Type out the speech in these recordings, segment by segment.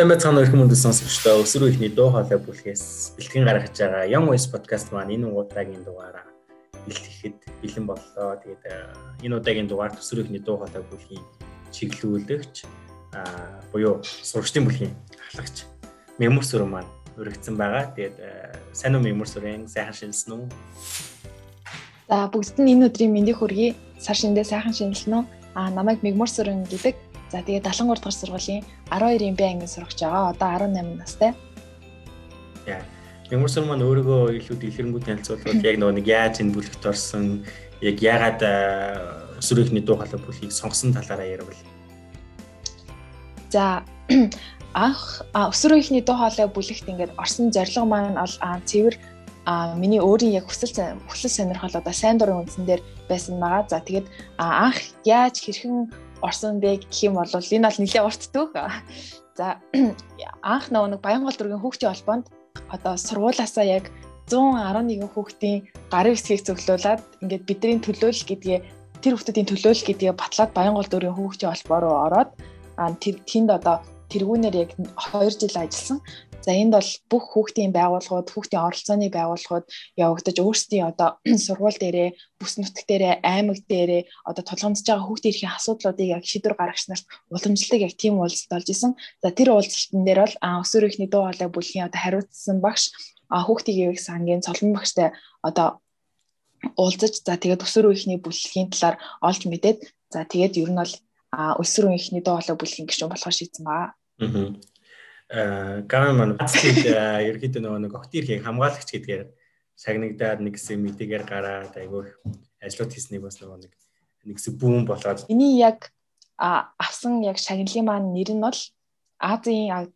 Сайн байцгаана өрхөн мөндөд сонсогчдоо өсвөр үеийнхний дуу хоолой бүлгээс бэлтгэн гаргаж байгаа Young Voice podcast маань энэ удаагийн дугаараа бэлтгэхэд бэлэн боллоо. Тэгээд энэ удаагийн дугаар өсвөр үеийнхний дуу хоолой бүлгийн чиглүүлэгч аа буюу сурагчдын бүлгийн ахлагч Мемүр сүрэн маань өргөцсөн байгаа. Тэгээд сайн уу Мемүр сүрэн сайхан шинэлсэн үү? За бүгд нь энэ өдрийн мэндийг хүргэе. Сар шиндээ сайхан шинэлсэн үү? Аа намайг Мемүр сүрэн гэдэг За тэгээд 73 дахь сургуулийн 12-ийн Б ангийн сурагч байгаа. Одоо 18 настай. Яа. Юмрсан маань өөрийгөө илүү дэлгэрэнгүй танилцуулбал яг нөгөө нэг яаж энэ бүлэгт орсон, яг яагаад өсвөрийнхний дуу хоолой бүлгийг сонгосон талаараа ярил. За анх өсвөрийнхний дуу хоолой бүлэгт ингээд орсон зорилго маань бол цэвэр а миний өөрийн яг хүсэл хүсэл сонирхол одоо сайн дурын үндсэн дээр байсан байгаа. За тэгээд анх яаж хэрхэн орсон бэ гэх юм бол энэ бол нэлээд уртдаг. За анх нэг Баянгол дургийн хүүхдийн холбоонд одоо сургуулаасаа яг 111 хүүхдийн гарын хэсгийг зөвлүүлээд ингээд бидний төлөөлөл гэдгээ тэр хүүхдүүдийн төлөөлөл гэдгээ батлаад Баянгол дургийн хүүхдийн холбоо руу ороод тэнд одоо тэргүүнээр яг 2 жил ажилласан. За энд бол бүх хүүхдийн байгууллагууд, хүүхдийн оролцооны байгууллагууд явагдаж өөрсдийн одоо сургууль дээрээ, бүс нутг дээрээ, аймаг дээрээ одоо тулгамдж байгаа хүүхдийн эрхийн асуудлуудыг яг шийдвэр гаргагч нарт уламжлалыг яг тийм уулзалт болж исэн. За тэр уулзалтын дээр бол өсвөр ихний дуу хоолой бүлгийн одоо хариуцсан багш хүүхдийн ивэг сангийн цолон багштай одоо уулзаж за тэгээд өсвөр үеийнхний бүлгийн талаар олж мэдээд за тэгээд ер нь бол өсвөр үеийнхний дуу хоолой бүлгийн гишүүн болохоо шийдсэн баа. Аа гам маань бацлыг ерөөдөө нөгөө нэг огт ирхийг хамгаалагч гэдгээр шагнагдаад нэг хэсэг мэдээгээр гараад айгүй ажлууд хийснийг бас нөгөө нэг нэг хэсэг бүүн болоод эний яг авсан яг шагналын маань нэр нь бол Азийн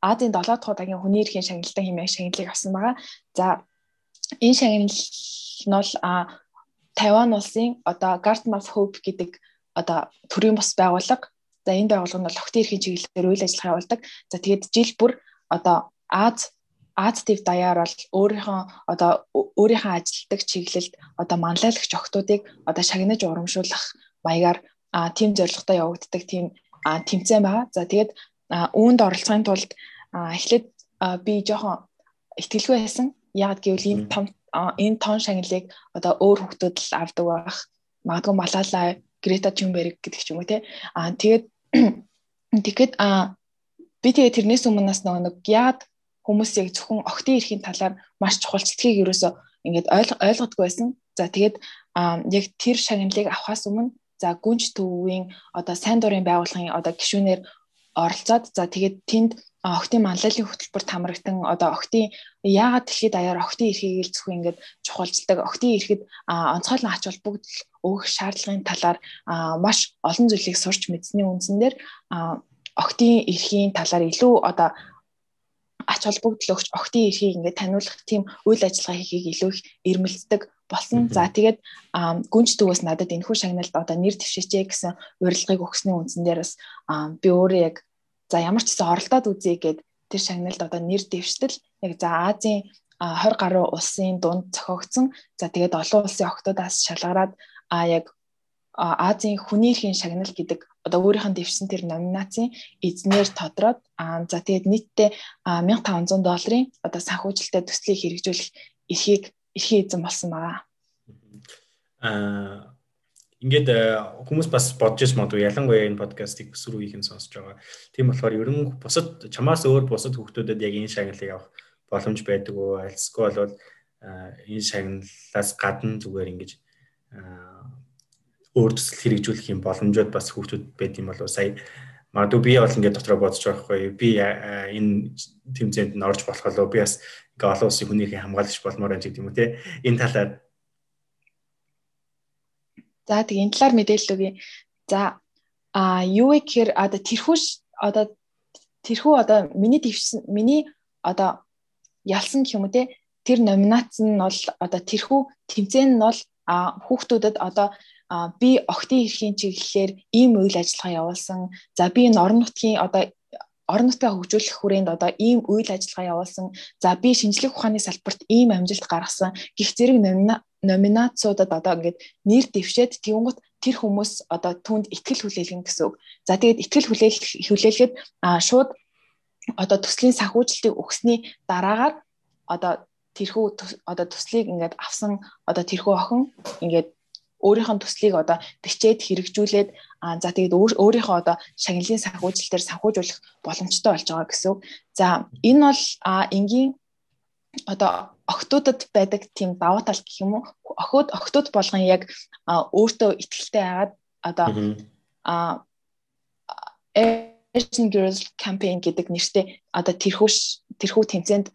Азийн 7 дахь удаагийн хүний эрхийн шагналтай хэмээх шагналыг авсан байгаа. За энэ шагнал нь бол Тайван улсын одоо Garden of Hope гэдэг одоо төрийн бус байгууллага За энэ байгууллага нь бол охтын эрхийн чиглэлээр үйл ажиллагаа явуулдаг. За тэгээд жил бүр одоо Аз Аз төв даяар бол өөрийнхөө одоо өөрийнхөө ажилтдаг чиглэлд одоо манлайлагч охтуудыг одоо шагнаж урамшуулах маягаар тим зорилготой явагддаг тийм тэмцээн байгаа. За тэгээд үүнд оролцохын тулд эхлээд би жоохон ихтгэлгүй байсан. Яг гэвэл энэ том энэ тон шагналыг одоо өөр хүмүүс л авдаг байх. Магадгүй Малала, Грета Тюнберг гэдэг ч юм уу те. Аа тэгээд Тэгэхэд а би тэгээ тэрнээс өмнө нас нэг яад хүмүүс яг зөвхөн охтын эрхийн талаар маш чухал сэтгэхийг ерөөсөө ингээд ойлгодгүй байсан. За тэгээд яг тэр шагналыг авахаас өмнө за гүнж төвийн одоо сайн дурын байгууллагын одоо гишүүнээр оролцоод за тэгээд тэнд охтын манлайлалын хөтөлбөрт хамрагдан одоо охтын яагаад дэлхийд даяар охтын эрхийг л зөвхөн ингээд чухалчилдаг? Охтын эрхэд онцгойлон ач холбогдол өгөх шаардлагын талаар маш олон зүйлийг сурч мэдсэний үндсэн дээр охтын эрхийн талаар илүү одоо ач холбогдол өгч охтын эрхийг ингээд таниулах тийм үйл ажиллагаа хийхийг илүү их эрмэлздэг болсон. За тэгээд гүнж төвөөс надад энэхүү шагналд одоо нэр дэвшээчээ гэсэн урилгыг өгсөний үндсэн дээр бас би өөрөө яг За ямар ч гэсэн оролдоод үзье гэд тэр шагналд одоо нэр дэвштэл яг за Азийн 20 гаруй улсын дунд зохиогдсон. За тэгээд олон улсын охтуудаас шалгараад а яг Азийн хүний эрхийн шагнал гэдэг одоо өөрийнх нь дэвшсэн тэр номинацийн эзнэр тодроод а за тэгээд нийтдээ 1500 долларын одоо санхүүжилттэй төслийг хэрэгжүүлэх эрхийг эрхий эзэн болсон байгаа. Аа ингээд э, хүмүүс бас бодож ш магадгүй ялангуяа энэ подкастыг өсвөр үеийнх нь сонсож байгаа. Тийм болохоор ер нь бусад чамаас өөр бусад хүүхдүүдэд яг энэ шагналыг авах боломж байдаг уу? Альсгүй бол э, энэ шагналаас гадна зүгээр ингэж э, өөр төсөл хэрэгжүүлэх юм боломжууд бас хүүхдүүд байд юм болов сая магадгүй би бол ингээд дотроо бодож байгаа хгүй би энэ тэмцээнд нь орж болох болов би бас ингээ олон улсын хүнийхээ хамгаалагч болмоор байна гэдэг юм уу те энэ талаар За тэг энэ талаар мэдээлэл өгье. За а юу вэ гэхээр одоо тэрхүү одоо тэрхүү одоо миний дэвшсэн миний одоо ялсан гэх юм уу те тэр номинац нь бол одоо тэрхүү тэмцээн нь бол хүүхдүүдэд одоо би охтын эрхийн чиглэлээр ийм үйл ажиллагаа явуулсан. За би энэ орон нутгийн одоо орон нутгаа хөгжүүлэх хүрээнд одоо ийм үйл ажиллагаа явуулсан. За би шинжлэх ухааны салбарт ийм амжилт гаргасан. Гэх зэрэг номинацуудад одоо ингээд нэр дэвшээд тэгүнгут тэр хүмүүс одоо түнд ихтгэл хүлээлгэн гэсэн үг. За тэгээд ихтгэл хүлээл хүлээлгээд шууд одоо төслийн санхүүжилтийг өгсөний дараагаар одоо тэрхүү одоо төслийг ингээд авсан одоо тэрхүү охин ингээд өөрийнх нь төслийг одоо бичээд хэрэгжүүлээд за тэгээд өөрийнхөө одоо шагналын санхүүжилтээр санхүүжүүлэх боломжтой болж байгаа гэсэн. За энэ бол энгийн одоо охтуудад байдаг тийм даваа тал гэх юм уу? Охид охтууд болгон яг өөртөө ихтэй хагаад одоо а Asian Girls Campaign гэдэг нэртэй одоо тэрхүү тэрхүү тэмцээнд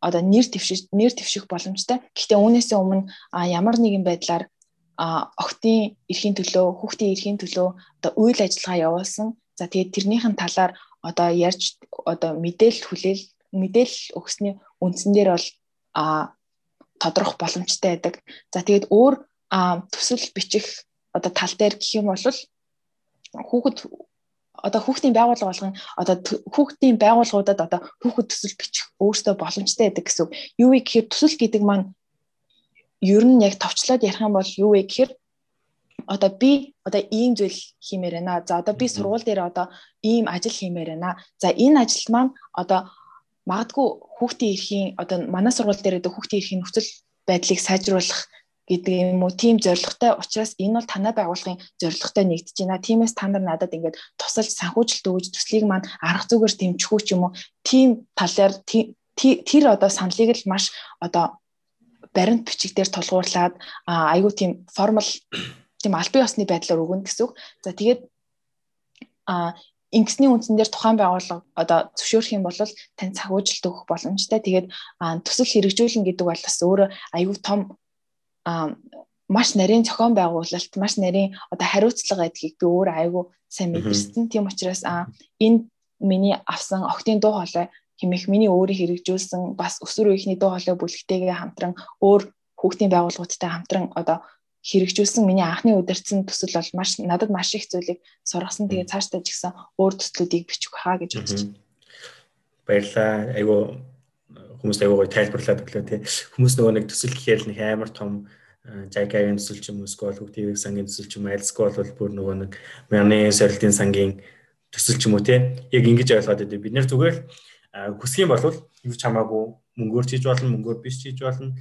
одоо нэр твших нэр твших боломжтой. Гэхдээ үүнээсээ өмнө ямар нэгэн байдлаар охтын эрхийн төлөө, хүүхдийн эрхийн төлөө одоо үйл ажиллагаа явуулсан. За тэгээд тэрнийхэн талаар одоо ярьж одоо мэдээлэл хүлээл мэдээлэл өгсөний үндсэн дээр бол а тодорхой боломжтой байдаг. За тэгээд өөр төсөл бичих одоо тал дээр гэх юм бол хүүхэд одоо хүүхдийн байгууллага болгон одоо хүүхдийн байгууллагуудад одоо хүүхэд төсөл бичих өөртөө боломжтой байдаг гэсэн. Юу вэ гэхээр төсөл гэдэг маань ер нь яг товчлоод ярих юм бол юу вэ гэхээр одоо би одоо ийм зүйл хиймээр байна. За одоо би сургууль дээр одоо ийм ажил хиймээр байна. За энэ ажил маань одоо магадгүй хүүхдийн эрхийн одоо манай сургууль дээр одоо хүүхдийн эрхийн нөхцөл байдлыг сайжруулах гэдэг юм уу тийм зорилготой учраас энэ бол танай байгууллагын зорилготой нэгдэж байна. Тиймээс та нар надад ингээд тусалж санхүүжилт өгж төслийг маань арга зүгээр дэмжих ч юм уу тийм талаар тэр одоо саналыг л маш одоо баримт бичигдээр тулгуурлаад айгүй тийм формал тийм аль бие усны байдлаар өгнө гэсэн үг. За тэгээд а ингэсний үндсэн дээр тухайн байгууллага одоо зөвшөөрөх юм бол тань цагуужилт өгөх боломжтой. Тэгээд төсөл хэрэгжүүлнэ гэдэг бол бас өөрөө айгүй том маш нарийн зохион байгуулалт, маш нарийн одоо хариуцлага гэдгийг би өөрөө айгүй сайн мэдэрсэн. Тийм учраас энэ миний авсан охтын дуу хоолой хэмээх миний өөрийн хэрэгжүүлсэн бас өсвөр үеийнхний дуу хоолой бүлэгтэйгээ хамтран өөр хүүхдийн байгууллагуудтай хамтран одоо хэрэгжүүлсэн миний анхны удирдсан төсөл бол маш надад маш их зүйлийг сургасан. Тэгээ цаашдаа ч гэсэн өөр төслүүдийг бичих хаа гэж бодож байна. Баярлалаа. Айгу хүмүүс айгу гоё тайлбарлаад өглөө тий. Хүмүүс нөгөө нэг төсөл гэхээр л нэг амар том жайкагийн төсөл ч юм уу эсвэл хүүхдийн сангийн төсөл ч юм уу альсгүй бол бүр нөгөө нэг мяны сорилтын сангийн төсөл ч юм уу тий. Яг ингэж ойлгоод байдаг. Бид нэр зүгээр л хүсэх юм бол юу ч хамаагүй мөнгөөр хийж болно, мөнгөөр биш хийж болно.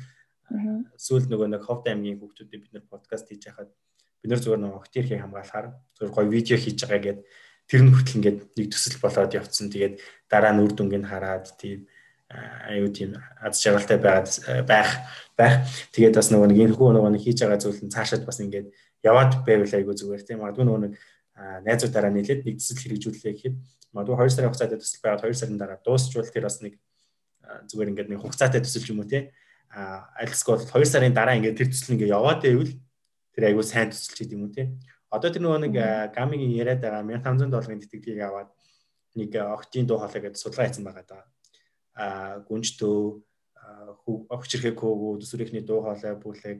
Сүүл нөгөө нэг Ховд аймгийн хүүхдүүдийг бид нэр подкаст хийж хахад бид нэр зүгээр нөгөө огтирхийг хамгаалахаар зүгээр гоё видео хийж байгаа гэд тэр нь хүртэл ингээд нэг төсөл болоод явцсан. Тэгээд дараа нь үр дүнгийг хараад тийм аюу тийм аз жаргалтай байгаад байх байх. Тэгээд бас нөгөө нэг энэ хүү нөгөө нэг хийж байгаа зүйл нь цаашаад бас ингээд яваад байвал аюу зүгээр тийм. Магадгүй нөгөө нэг найзуудаараа нийлээд нэг төсөл хэрэгжүүлээ гэхэд магадгүй 2 сарын хугацаатай төсөл байгаад 2 сарын дараа дуусчвал тэр бас нэг зүгээр ингээд нэг хугацаатай төсөл юм уу те? А альсгүй бол 2 сарын дараа ингээд тэр төсөл ингээд яваад байвал тэр айгүй сайн төсөлч гэдэг юм уу те? Одоо тэр нөгөө нэг гамигийн яриад байгаа 1500 долларын тэтгэлгийг аваад нэг октийн дуу хоолой гэдэг судалгаа хийсэн байгаа да а гүнжтөө огч хэрхэг хөөгөө төсвөрийнхний дуу хоолой бүлэг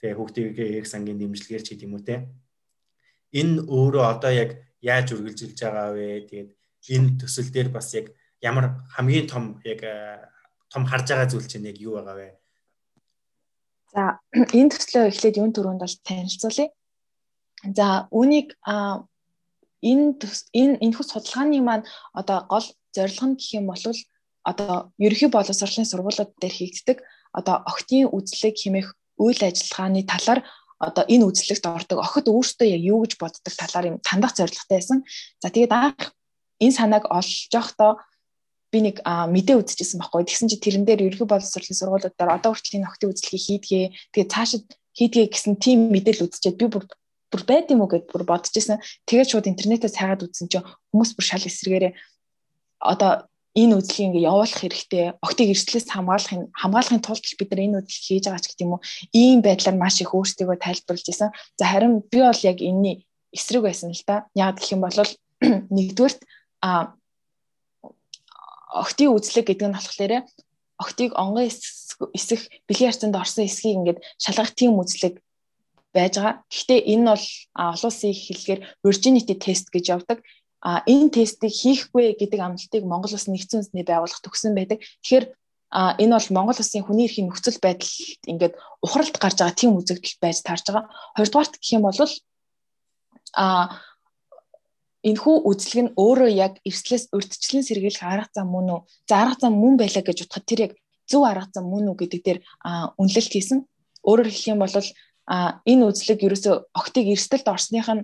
тэгээ хүүхдийн их сангийн дэмжлэгээр ч гэдэг юм уу те энэ өөрөө одоо яг яаж үргэлжилж байгаа вэ тэгээд энэ төсөл дээр бас яг ямар хамгийн том яг том харж байгаа зүйл чинь яг юу байгаа вэ? За энэ төслөө эхлээд юун төрөнд бол танилцуулъя. За үүнийг энэ энэ энэхүү судалгааны маань одоо гол зорилго нь гэх юм бол одоо ерөнхий боловсролын сургуулиуд дээр хийгддэг одоо октийн үзлэг хэмээх үйл ажиллагааны талаар одоо энэ үзлэгт ордог охид өөртөө яг юу гэж боддог талаар юм тандах зорилготой байсан. За тэгээд анх энэ санааг олж явахдаа би нэг мэдээ үзчихсэн байхгүй. Тэгсэн чи тэрэн дээр ерөнхий боловсролын сургуулиудаар одоо хүртэл энэ охтын үзлэгийг хийдгээ. Тэгээ цаашид хийдгээ гэсэн тийм мэдээлэл үзчихэд би бүр бүр байд юм уу гэд бүр бодож исэн. Тэгээд шууд интернетээс хайгаад үзсэн чинь хүмүүс бүр шал эсрэгээрээ одоо энэ үзлийг ингээ явуулах хэрэгтэй. Октыг эрсдлээс хамгаалахын хамгаалахын тулд бид нар энэ үзлийг хийж байгаа ч гэдэг юм уу. Ийм байдлаар маш их өөрсдөө тайлбарлаж исэн. За харин би бол яг энэний эсрэг байсан л да. Яг гэх юм бол нэгдүгээрт а октийн үзлэг гэдэг нь болохоор октийг онгон эсэх бэлгийн харцанд орсон эсхийг ингээд шалгах тийм үзлэг байж байгаа. Гэхдээ энэ бол олон улсын хэлгээр virginity test гэж явдаг. А энэ тестийг хийхгүй гэдэг амлалтыг Монгол Улсын нэгдсэн үндэсний байгууллага төгсөн байдаг. Тэгэхээр а энэ бол Монгол Улсын хүний эрхийн нөхцөл байдалд ингээд ухралт гарч байгаа тийм үзэгдэл байж таарж байгаа. Хоёрдугаарт гэх юм бол а энэхүү үзлэг нь өөрөө яг эрслээс урдчлэн сэргийлэх арга зам мөн үү? За арга зам мөн байлаа гэж бодоход тэр яг зөв арга зам мөн үү гэдэг дээр үнэлэлт хийсэн. Өөрөөр хэлэх юм бол энэ үзлэг ерөөсөө октыг эрсдэлд орсных нь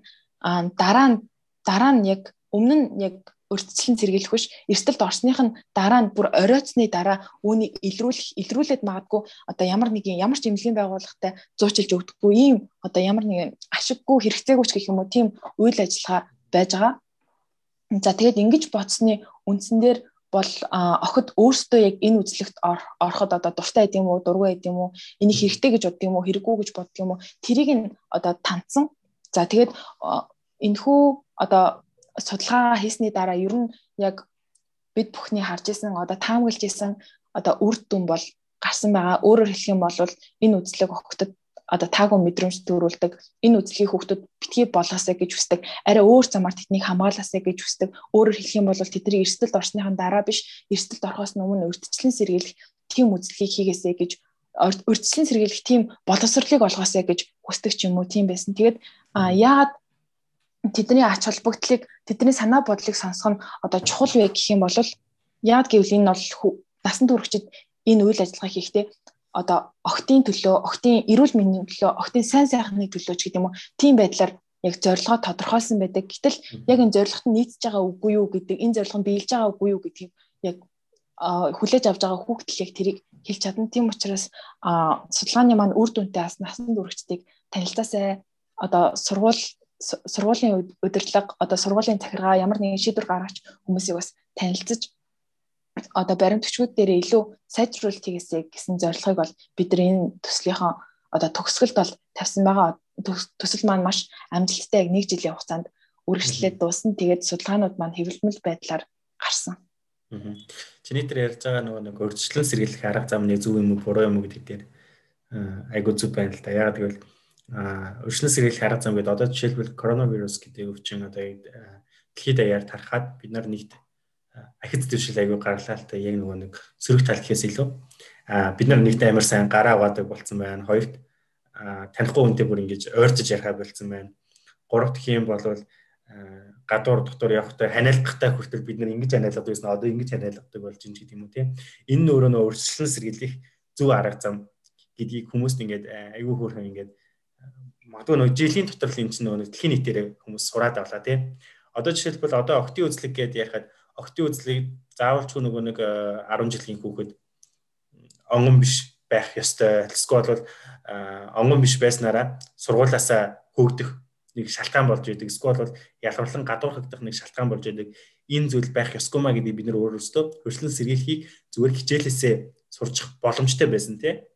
дараа нь дараа нь яг өмнө нь яг урьдчилан сэргийлэх биш эрсдэлд орсных нь дараа нь бүр оройтсны дараа үүнийг илрүүлэх илрүүлээд магадгүй одоо ямар нэг ямар ч эмнэлгийн байгууллагатай зуучилж өгдөггүй ийм одоо ямар нэг ашиггүй хэрэгцээгүй ч гэх юм уу тийм үйл ажиллагаа байж байгаа. За тэгээд ингэж бодсны үндсэн дээр бол охид өөртөө яг энэ үзлэгт ороход одоо дуртай байд юм уу, дургүй байд юм уу, энийг хэрэгтэй гэж бодд юм уу, хэрэггүй гэж бодд юм уу, тэрийг нь одоо танцсан. За тэгээд энэхүү одоо судалгаа хийсний дараа ер нь яг бид бүхний харж исэн одоо таамаглаж исэн одоо үр дүн бол гарсан байгаа. Өөрөөр хэлэх юм бол энэ үзлэг охидод одоо таагүй мэдрэмж төрүүлдэг. Энэ үзлэгийг хүүхдүүд битгий болгоосаа гэж хүсдэг. Арай өөр замаар тэднийг хамгаалаасаа гэж хүсдэг. Өөрөөр хэлэх юм бол тэдний эрсдэлд орсныхан дараа биш эрсдэлд орохоос өмнө урьдчилан сэргийлэх тийм үзлэгийг хийгээсэй гэж урьдчилан сэргийлэх тийм боловсролыг олгоосаа гэж хүсдэг ч юм уу тийм байсан. Тэгээд яагаад тэдний ач холбогдлыг тэдний санаа бодлыг сонсох нь одоо чухал вэ гэх юм бол яагаад гэвэл энэ бол насан туршид энэ үйл ажиллагаа хийхдээ одоо охтын төлөө, охтын эрүүл мэндийн төлөө, охтын сайн сайхны төлөө ч гэдэг юм уу тийм байдлаар яг зорилгоо тодорхойлсон байдаг. Гэтэл яг энэ зорилгот нь нийцж байгаа үгүй юу гэдэг, энэ зорилго нь биелж байгаа үгүй юу гэдгийг яг хүлээж авч байгаа хүүхдэл яг тэрийг хэлж чадна. Тийм учраас судалгааны маань үр дүнтэй бас насан туршидтыг танилцаасай одоо сургууль сургуулийн удирдлага одоо сургуулийн захиргаа ямар нэгэн шийдвэр гаргаж хүмүүсийг бас танилцаж одоо баримт төчгүүд дээр илүү сайжруулалт хийгээсэй гэсэн зорилгыг бол бид нар энэ төслийнхөө одоо төгсгөлд бол тавьсан байгаа. Төсөл маань маш амжилттай яг нэг жилийн хугацаанд үргэлжлээд дуусна. Тэгээд судалгаанууд маань хэвлэмэл байдлаар гарсан. Чиний дээр ярьж байгаа нөгөө нэг өргөжлөн сэргийлэх арга зам нэг зөв юм уу буруу юм уу гэдэг дээр айгуу зүг байна л да. Ягаад гэвэл өргөжлөн сэргийлэх арга зам гэдэг одоо жишээлбэл коронавирус гэдэг өвчин одоо дэлхийд даяар тархаад бид нар нэгт ахиц дэвшил аягүй гарлаа л та яг нөгөө нэг сөрөг тал гэхээс илүү бид нар нэгтэй амар сайн гараа аваадаг болцсон байна. Хоёрт танихгүй хүнтэй бүр ингэж ойртож ярихаа болцсон байна. Гуравт гэх юм бол гадуур дотор явахдаа ханиалгахтай хүртэл бид нар ингэж ханиалгадаг байсан. Одоо ингэж ханиалгадаг болж байна гэдэг юм уу тийм. Энэ нь өөрөө нөө өрсөлдсөн сэргийлэх зөв арга зам гэдгийг хүмүүст ингээд аягүй хөөрхөн ингээд магадгүй нөө жилийн дотор л энэ чинь нөө дэлхийн нийтээр хүмүүс сураад авлаа тийм. Одоо жишээлбэл одоо октийн үзлэг гэдээ ярихад октийн үзлийг заавалчгүй нөгөө нэг 10 э, жилийн хүүхэд онгон биш байх ёстой. Эсвэл бол э, онгон биш байснараа сургуулаасаа хөөгдөх нэг шалтгаан болж идэг. Эсвэл бол ялгарлан гадуурхагдах нэг шалтгаан болж идэг. Энэ зүйл байх ёсгүй маа гэдэг бид нөр өөрөөсөө хөрслөн сэргийлхийг зүгээр хичээлээсээ сурчих боломжтой байсан тий.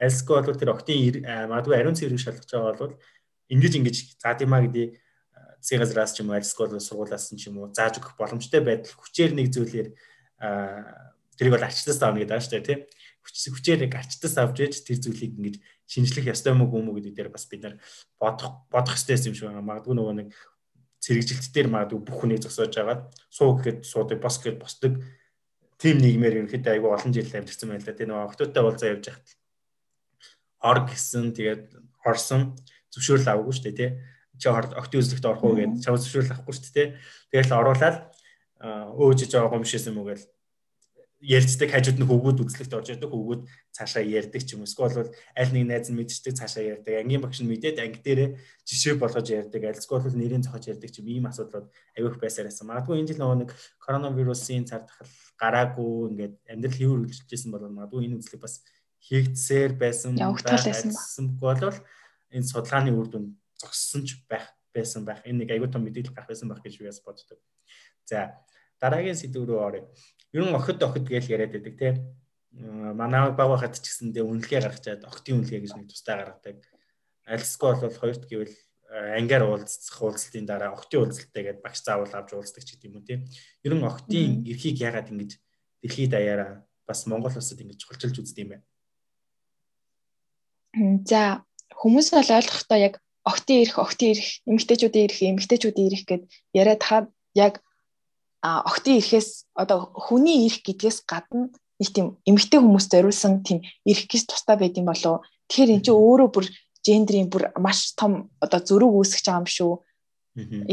Альсгүй бол тэр октийн магадгүй ариун цэврийг шалгаж байгаа бол ингэж ингэж заа димаа гэдэг засгийн газраас ч юм уу альсгүй сургуулаас ч юм уу зааж өгөх боломжтой байдал хүчээр нэг зүйлээр тэрийг бол арчтаас авна гэдэг ааш тийм хүчээр нэг арчтаас авч ээж тэр зүйлийг ингэж шинжлэх ёстой мүү гүм үү гэдэг дээр бас бид нар бодох бодох ёстой юм шиг байна. Магадгүй нөгөө нэг цэрэгжилт дээр магадгүй бүх хүнийг зогсоож агаад суу гэхэд суудаг, бос гэхэд босдог тим нийгмээр ерөнхийдөө айгүй олон жил амьдсан байл да. Тэгээ нөгөө октотой уулзаа явж байхад ор гэсэн тэгээд хорсон зөвшөөрөл аваагүй шүү дээ тий. Чи октын үзлэгт орох уу гэж чам зөвшөөрөл авахгүй шүү дээ. Тэгэл оруулаад өөжж байгаа юм шээсэн мөгөөл ярьцдаг хажууд нь хөвгүүд үзлэгт орж ирдэг хөвгүүд цаашаа ярьдаг ч юм уу. Эсвэл аль нэг найз нь мэдчихдэг цаашаа ярьдаг ангийн багш нь мэдээд анги дээрээ жишээ болгож ярьдаг альсгүй бол нэрийн зохиж ярьдаг ч юм ийм асуудлууд авих байсаар байсан. Магадгүй энэ жил нөгөө нэг коронавирусын цар тахал гараагүй ингээд амьдрал хэвэр үргэлжилжсэн бол магадгүй энэ үзлэг бас хийгдсээр байсан байсан бол энэ судалгааны үр дүн зогссон ч байх байсан байх. Энэ нэг аягүй том мэдээлэл гарах байсан байх гэж би бас боддог. За дараагийн сэдв рүү оръё. Ер нь охид охид гэж яриад байдаг тийм. Манай баг байхад ч гэсэндээ үнэлгээ гаргачаад охидын үнэлгээ гэж нэг тустай гаргадаг. Альсгүй бол хоёрт гэвэл ангиар уулзах уулзалтын дараа охидын уулзалтай гэдээ багш заавал авч уулздаг ч гэдэг юм тийм. Ер нь охидын эрхийг яагаад ингэж дэлхийд даяараа бас Монгол улсад ингэж чухалчилж үздэг юм бэ? За хүмүүс бол ойлгохдоо яг октын ирэх, октын ирэх, эмэгтэйчүүдийн ирэх, эмэгтэйчүүдийн ирэх гэд яриад хаад яг октын ирэхээс одоо хүний ирэх гэдгээс гадна нэг тийм эмэгтэй хүмүүст зориулсан тийм ирэх гэж тустай байд юм болов. Тэгэхээр эн чинь өөрөө бүр гендрийн бүр маш том одоо зөрүүг үүсгэж байгаа юм шүү.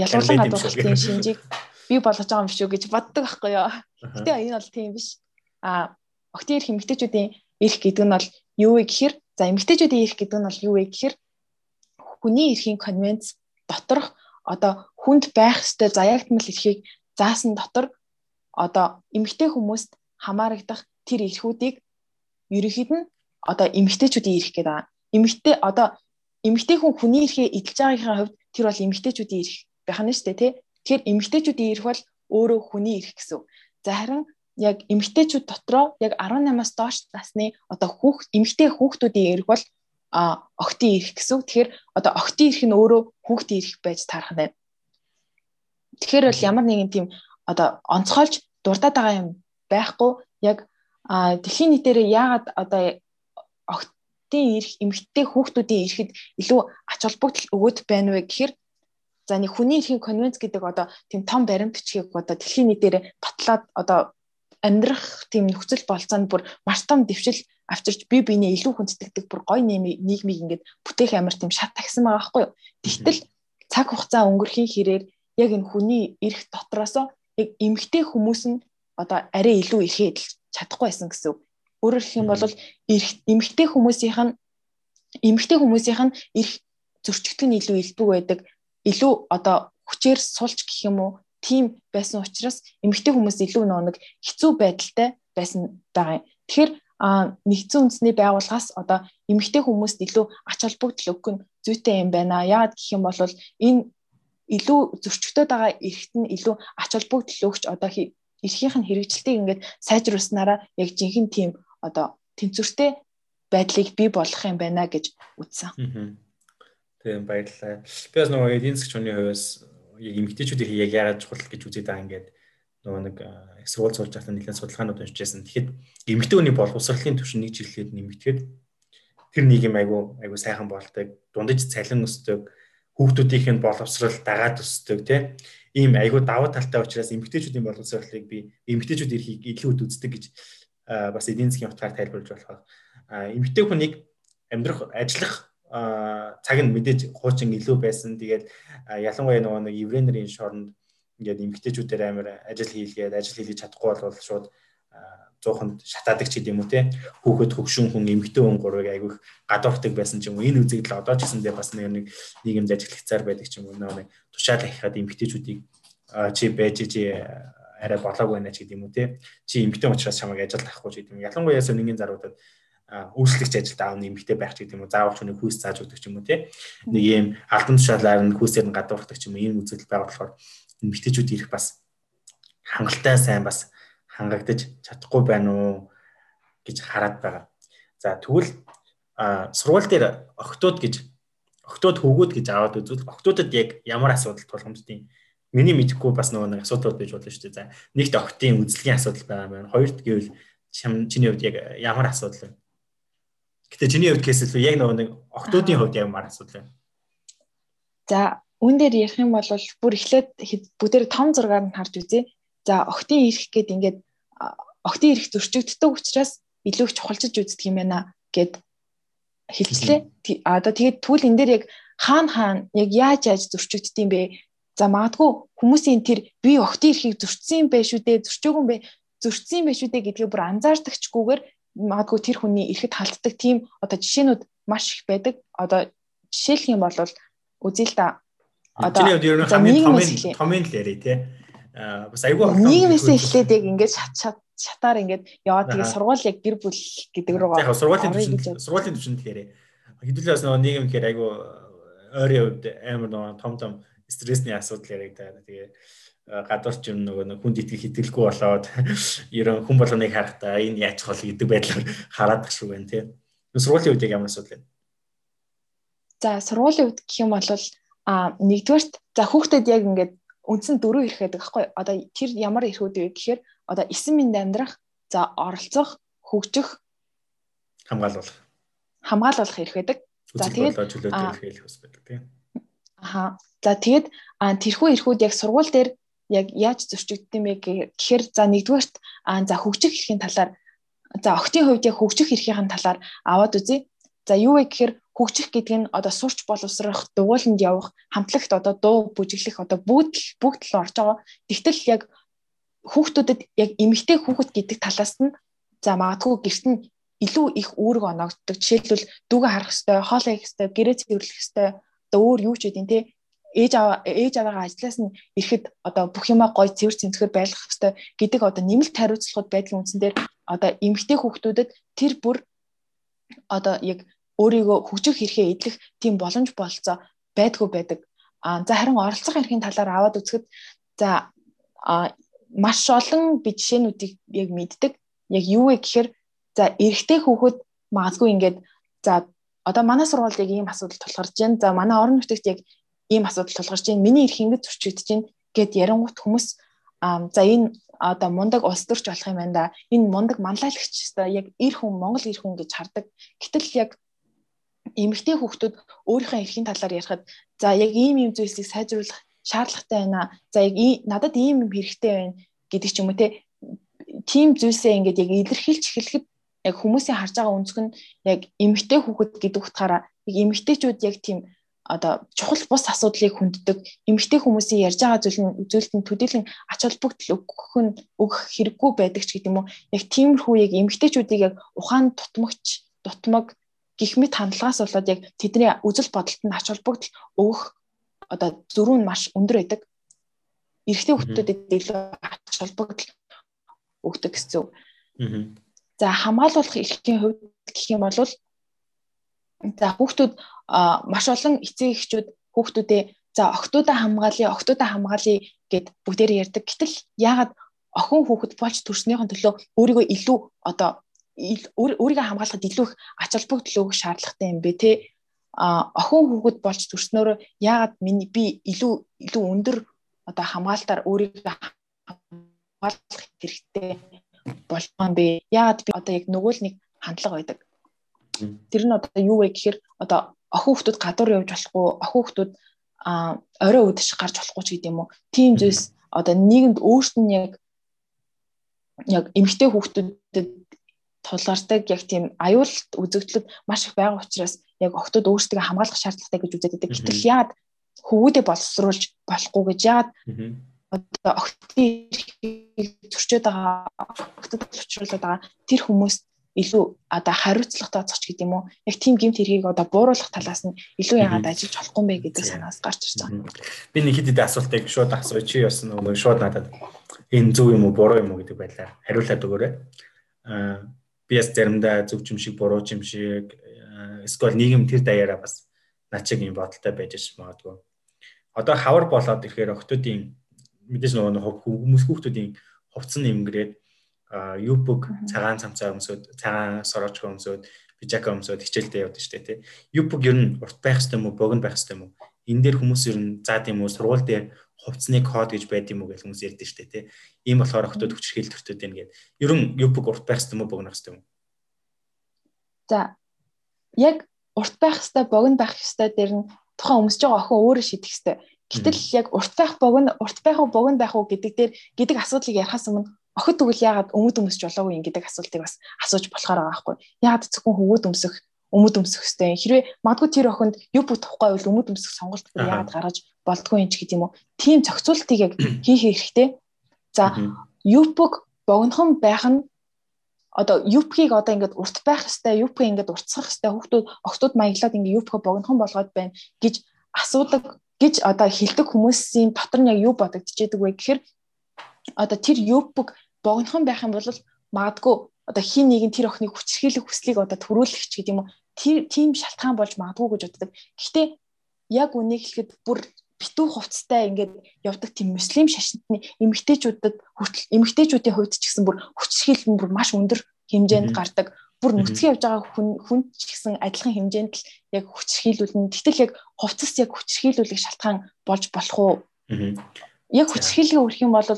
ялгуулан хадгалалтын шинжийг бий болгож байгаа юм шүү гэж боддог байхгүй юу. Гэтэ энэ бол тийм биш. А октын эрх эмэгтэйчүүдийн эрх гэдэг нь бол юу вэ гэхээр за эмэгтэйчүүдийн эрх гэдэг нь бол юу вэ гэхээр хүний эрхийн конвенц доторх одоо хүнд байх ёстой заяагтмал эрхийг заасан дотор одоо эмэгтэй хүмүүст хамаарагдах тэр эрхүүдийг ерөнхийд нь одоо эмэгтэйчүүдийн эрх гэдэг байгаа. Эмэгтэй одоо эмэгтэй хүн хүний эрхээ эдэлж байгаагийн хувьд тэр бол эмэгтэйчүүдийн эрх байх нь шүү дээ тий. Тэгэхээр эмэгтэйчүүдийн эрх бол өөрөө хүний эрх гэсэн. За харин яг эмэгтэйчүүд дотроо яг 18-аас доош насны одоо хүүхд эмэгтэй хүүхдүүдийн эрх бол а октын эрх гэсэн. Тэгэхээр одоо октын эрх нь өөрөө хүүхдийн эрх байж таарах нь байна. Тэгэхээр бол ямар нэгэн тийм одоо онцгойлж дурдаад байгаа юм байхгүй яг дэлхийн нийтээр яагаад одоо октын эрх эмэгтэй хүүхдүүдийн эрхэд илүү ач холбогдол өгöd байна вэ гэхээр за нэг хүний эрхийн конвенц гэдэг одоо тийм том баримт бичгийг одоо дэлхийн нийтээр батлаад одоо амьдрах тийм нөхцөл болцоонд бүр маш том дэвшил авчирч би биенээ илүү хүндэтгдэг бүр гоё нийгмийг ингээд бүтээх амар тийм шат тагсан байгаа байхгүй юу. Тэгтэл цаг хугацаа өнгөрхийн хэрээр яг энэ хүний эрх дотроос яг эмгтэй хүмүүс нь одоо арай илүү эрхээ эдэлж чадахгүй байсан гэсэн. Өөрөөр хэлэх юм бол эрх эмгтэй хүмүүсийнх нь эмгтэй хүмүүсийнх нь эрх зөрчигдөх нь илүү илбэг байдаг. Илүү одоо хүчээр сулж гэх юм уу тийм байсан учраас эмгтэй хүмүүс илүү нэг хэцүү байдалтай байсан байгаа юм. Тэгэхээр нэгдсэн үндэсний байгууллагаас одоо эмэгтэй хүмүүст илүү ач холбогдол өгөх нь зүйтэй юм байна. Яагаад гэх юм бол энэ илүү зөрчигдөд байгаа эрхт нь илүү ач холбогдол өгч одоо эрхийнх нь хэрэгжилтийг ингээд сайжруулснараа яг жинхэнэ тийм одоо тэнцвэртэй байдлыг бий болгох юм байна гэж үзсэн. Тийм баярлалаа. Би бас нөгөө эдийн засгийн хүний хувьас яг эмэгтэйчүүдийг яг яагаад чухал гэж үзээд байгаа ингээд нөгөө нэг сурвалж суулж байхдаа нэлээд судалгаанууд уншижсэн. Тэгэхэд эмэгтэй хүний боловсролын түвшин нэг жилээр нэмэгдэхэд тэр нийгэм айгу айгу сайхан болдог, дундаж цалин өсдөг, хүүхдүүдийнх нь боловсрал дагаад өсдөг тийм ийм айгу даваа талтай учраас эмэгтэйчүүдийн боловсролыг би эмэгтэйчүүд эрхийг илүү үздэг гэж бас эдийн засгийн утгаар тайлбарлаж болох. Эмэгтэй хүнийг амьдрах ажиллах цаг нь мэдээж хуучин илүү байсан. Тэгээд ялангуяа нөгөө нэг еврейнэрийн шоронд ингээд эмгтээчүүдээр амар ажил хийлгээд ажил хийлгэж чадахгүй бол шууд зууханд шатаадаг ч гэдэм үү те? Хүүхэд хөгшин хүн эмгтээ хүн гурвыг айгүйх гадуурхдаг байсан ч юм уу. Энэ үзэгдэл одоо ч гэсэндээ бас нэг нийгэмд ажиглагцаар байдаг ч юм уу. Нэг тушаал ахихад эмгтээчүүдийг чи байж чи арай болоогүй байна ч гэдэм үү те? Чи эмгтээ учраас чамайг ажилд авахгүй ч гэдэм. Ялангуяа сонингийн заруудад үйлчлэгч ажилд аавны эмгтээ байх ч гэдэм үү заавал ч нэг хүүс зааж өгдөг ч юм уу те нэг ийм албан тушаалаар нь хүүсээр нь гадуурхдаг ч юм уу ийм үзэгдэл байгаа болохоор эмгтээчүүд ирэх бас хангалттай сайн бас хангагдаж чадахгүй байна уу гэж хараад байгаа. За тэгвэл сургууль дээр октод гэж октод хөвгүүд гэж аваад үзвэл октодод яг ямар асуудал тулгамддیں۔ Миний мэдэхгүй бас нөгөө нэг асуудал байж болно шүү дээ. За нэгт октын үзлэгийн асуудал байгаа байна. Хоёрт гэвэл чиний хувьд яг ямар асуудал вэ? Гэтэ чиний хувьд гэсэл яг нөгөө нэг октодын хувьд ямар асуудал вэ? За Үүн дээр ярих юм бол бүр эхлээд бүгдээр том зургаар нь харж үзье. За октын ирэх гээд ингээд октын ирэх зөрчигддөг учраас илүү их чухалчилж үздэг юм байна гэд хэлжлээ. А одоо тэгээд тэгвэл энэ дээр яг хаана хаана яг яаж яаж зөрчигддөг юм бэ? За магадгүй хүмүүсийн тэр би октын эрхийг зөрчсөн юм байх шүү дээ, зөрчөөгүй юм бэ? Зөрчсөн юм байх шүү дээ гэдгийг бүр анзаардагчгүйгээр магадгүй тэр хүний эрхэд халддаг тийм одоо жишээнүүд маш их байдаг. Одоо жишээлх юм бол үзье л да Одоо нь хамгийн л яриа тий. Аа бас айгүй нийгмээс эхлээд яг ингээд шат шат шатаар ингээд яваад тэгээ сургууль яг гэр бүл гэдэг рүү гоо. Яг сургуулийн төвшөнд сургуулийн төвшөнд тэгэхээр хэдүүлээ бас нөгөө нийгэм гэхээр айгүй ойрын хувьд амар нөгөө том том стрессний асуудал яригдаад тэгээ гадуур ч юм нөгөө хүнд итгэх хэтгэлгүй болоод ерөн хүн болгоныг харахтаа энэ яачих бол гэдэг байдлаар хараад тах шүү байна тий. Сургуулийн үед ямар асуудал вэ? За сургуулийн үед гэх юм бол А нэгдүгээрт за хүүхдэд яг ингээд үндсэн дөрөв ирэх гэдэг аахгүй. Одоо тэр ямар эрхүүд вэ гэхээр одоо 9 минут амьдрах, за оролцох, хөгжих, хамгаалуулах. Хамгаалуулах эрх байдаг. За тэгээд хэлэх ус байдаг тийм. Аха. За тэгээд тэрхүү эрхүүд яг сургууль дээр яг яаж зөрчигддөг юм бэ гэхээр за нэгдүгээрт за хөгжих эрхийн талаар за охтын хувьд яг хөгжих эрхийн талаар аваад үзье. За юу вэ гэхээр хөгжих гэдэг нь одоо сурч боловсрох, дугууланд явах, хамтлагт одоо дуу бүжиглэх одоо бүгд бүгд л орж байгаа. Тэгтэл яг хүүхдүүдэд яг эмэгтэй хүүхэд гэдэг талаас нь за магадгүй гэрт нь илүү их үүрэг оногддог. Жишээлбэл дүүгээ харах хэвээр, хоол хийх хэвээр, гэрээ цэвэрлэх хэвээр одоо өөр юу ч үгүй тий ээж аваа ээж аваагаа ажлаас нь ирэхэд одоо бүх юмаа гой цэвэр цэмцгэр байлгах хэвээр гэдэг одоо нэмэлт хариуцлагууд байдлын үндсэн дээр одоо эмэгтэй хүүхдүүдэд тэр бүр одоо яг өөрийгөө хөгжих хэрэгээ эдлэх тийм боломж болцоо байдгүй байдаг. А за харин оролцох эрхийн талаар аваад үзэхэд за маш олон би жишээнүүдийг яг мэддэг. Яг юу вэ гэхээр за эрэгтэй хүүхэд магадгүй ингээд за одоо манай сургуульд яг ийм асуудал тулгарч байна. За манай орон нутагт яг ийм асуудал тулгарч байна. Миний эрх ингэж зөрчигдөж байна гэд ярангуут хүмүүс за энэ одоо мундаг улс төрч болох юм байна да. Энэ мундаг манлайлагч өстой яг эр хүн Монгол эр хүн гэж хардаг. Гэтэл яг эмэгтэй хүүхдүүд өөрийнхөө эрхийн талаар ярихад за яг ийм ийм зүйлсийг сайжруулах шаардлагатай байна. За яг надад ийм юм хэрэгтэй байна гэдэг ч юм уу те. Тим зүйлсээ ингээд яг илэрхийлж эхлэхэд яг хүмүүсийн харж байгаа өнцг нь яг эмэгтэй хүүхэд гэдэг утгаараа яг эмэгтэйчүүд яг тийм одоо чухал бус асуудлыг хүнддэг. Эмэгтэй хүмүүсийн ярьж байгаа зүйл нь нь төдийлөн ач холбогдол өгөх нь өгөх хэрэггүй байдаг ч гэдэг юм уу? Яг тиймэрхүү яг эмэгтэйчүүдийг яг ухаан тутмагч дутмаг гих мэт хандлагаас болоод яг тэдний үзэл бодолтод ач холбогдол өгөх одоо зөрүү нь маш өндөр байдаг. Эрэгтэй хүмүүстэд илүү ач холбогдол өгдөг гэсэн үг. За хамгаалуулах эрхийн хувьд гэх юм бол за хүүхдүүд маш олон эцэг эхчүүд хүүхдүүдээ за октоудаа хамгаалъя, октоудаа хамгаалъя гэд бүгдээр ярьдаг. Гэтэл яагаад охин хүүхэд болж төрснийхэн төлөө өөрийгөө илүү одоо өөрийгөө хамгаалахад илүү их ач холбогдол өгөх шаардлагатай юм бэ те? А охин хүүхэд болж төрснөөр яагаад миний би илүү илүү өндөр одоо хамгаалтаар өөрийгөө хамгаалах хэрэгтэй болгоом бэ? Яагаад би одоо яг нөгөө л нэг хандлага байдаг тэр нь одоо юу вэ гэхээр одоо охин хүүхдүүд гадуур явж болохгүй охин хүүхдүүд а орой өдөж гарч болохгүй ч гэдэг юм уу? Тийм зүйлс одоо нийгэмд өөрт нь яг яг эмэгтэй хүүхдүүдэд тулгардаг яг тийм аюулт үзэгдлүүд маш их байгаа учраас яг охтууд өөрсдөө хамгаалах шаардлагатай гэж үздэг. Гэтэл яад хөвгүүдээ боловсруулж болохгүй гэж? Яад одоо охтын зөрчөөд байгаа охтод боловсруулаад байгаа тэр хүмүүст илүү одоо хариуцлагатай оцох гэдэг юм уу яг тийм гэмт хэргийг одоо бууруулах талаас нь илүү яагаад ажиллаж болохгүй юм бэ гэдэг санаас гарч ирж байгаа. Би нэг хэд хэдэн асуултыг шууд асууя чи бас нөгөө шууд надад энэ зөв юм уу буруу юм уу гэдэг байдлаар хариулаад өгөөрэй. Аа би бас заримдаа зөв юм шиг буруу юм шиг эсвэл нийгэм тэр даяараа бас наа чиг юм бодолтой байж ш магадгүй. Одоо хавар болоод ирэхээр охтуудын мэдээж нөгөө хүмүүс хүүхдүүдийн хувцсан нэмгрээд юпг цагаан цамцаа өмсөд цагаан сорож өмсөд пижака өмсөд хичээлдээ явдаг штэ тий. Юпг ер нь урт байх хэрэгтэй юм уу, богино байх хэрэгтэй юм уу? Энэ дээр хүмүүс ер нь заа тийм үү сургууль дээр хувцсны код гэж байд юм уу гэж хүмүүс ярьдэн штэ тий. Ийм болохоор охтууд хүчрхийл төртөд байна гэд. Ер нь юпг урт байх хэрэгтэй юм уу, богино байх хэрэгтэй юм уу? За яг урт байх хэрэгтэй, богино байх хэрэгтэй дээр нь тухайн өмсөж байгаа охин өөрөө шийдэх хэрэгтэй. Гэтэл яг урт байх богино урт байх уу богино байх уу гэдэг дээр гэдэг асуудлыг ярихаас өмнө охид тэгвэл яагаад өмд өмсч болоогүй юм гэдэг асуултыг бас асууж болохоор байгаа байхгүй. Яагаад зөвхөн хөвгүүд өмсөх өмд өмсөх хэвтэй. Хэрвээ магадгүй тэр охинд юу бүх тухгүй бол өмд өмсөх сонголт бүр яагаад гаргаж болдгоо юм ч гэдэг юм уу. Тийм зохицуултыг яг хийх хэрэгтэй. За юпг богинохон байх нь одоо юпгийг одоо ингээд урт байх хэвээр юпг ингээд уртсах хэвээр хүүхдүүд октод маяглаад ингээд юпг богинохон болгоод байна гэж асуудаг гэж одоо хилдэг хүмүүсийн дотор нь яг юу бодогдчихэдэг вэ гэхээр одоо тэр юпг богинохон байх юм бол магадгүй одоо хин нэг нь тэр охиныг хүчрхийлэх хүслийг одоо төрүүлэх ч гэдэг юм уу тийм шалтгаан болж магадгүй гэж боддог. Гэхдээ яг үнийг хэлэхэд бүр битүү хувцастай ингээд явдаг тийм муслим шашинтны эмэгтэйчүүдэд хүртэл эмэгтэйчүүдийн хувьд ч гэсэн бүр хүчрхийлэл нь бүр маш өндөр хэмжээнд гардаг. Бүр нүцгэн явж байгаа хүн хүн ч гэсэн адилхан хэмжээнд л яг хүчрхийлүүлнэ. Гэтэл яг хувцас яг хүчрхийлүүлэх шалтгаан болж болох уу? Яг хүчрхийлгээ өрөх юм бол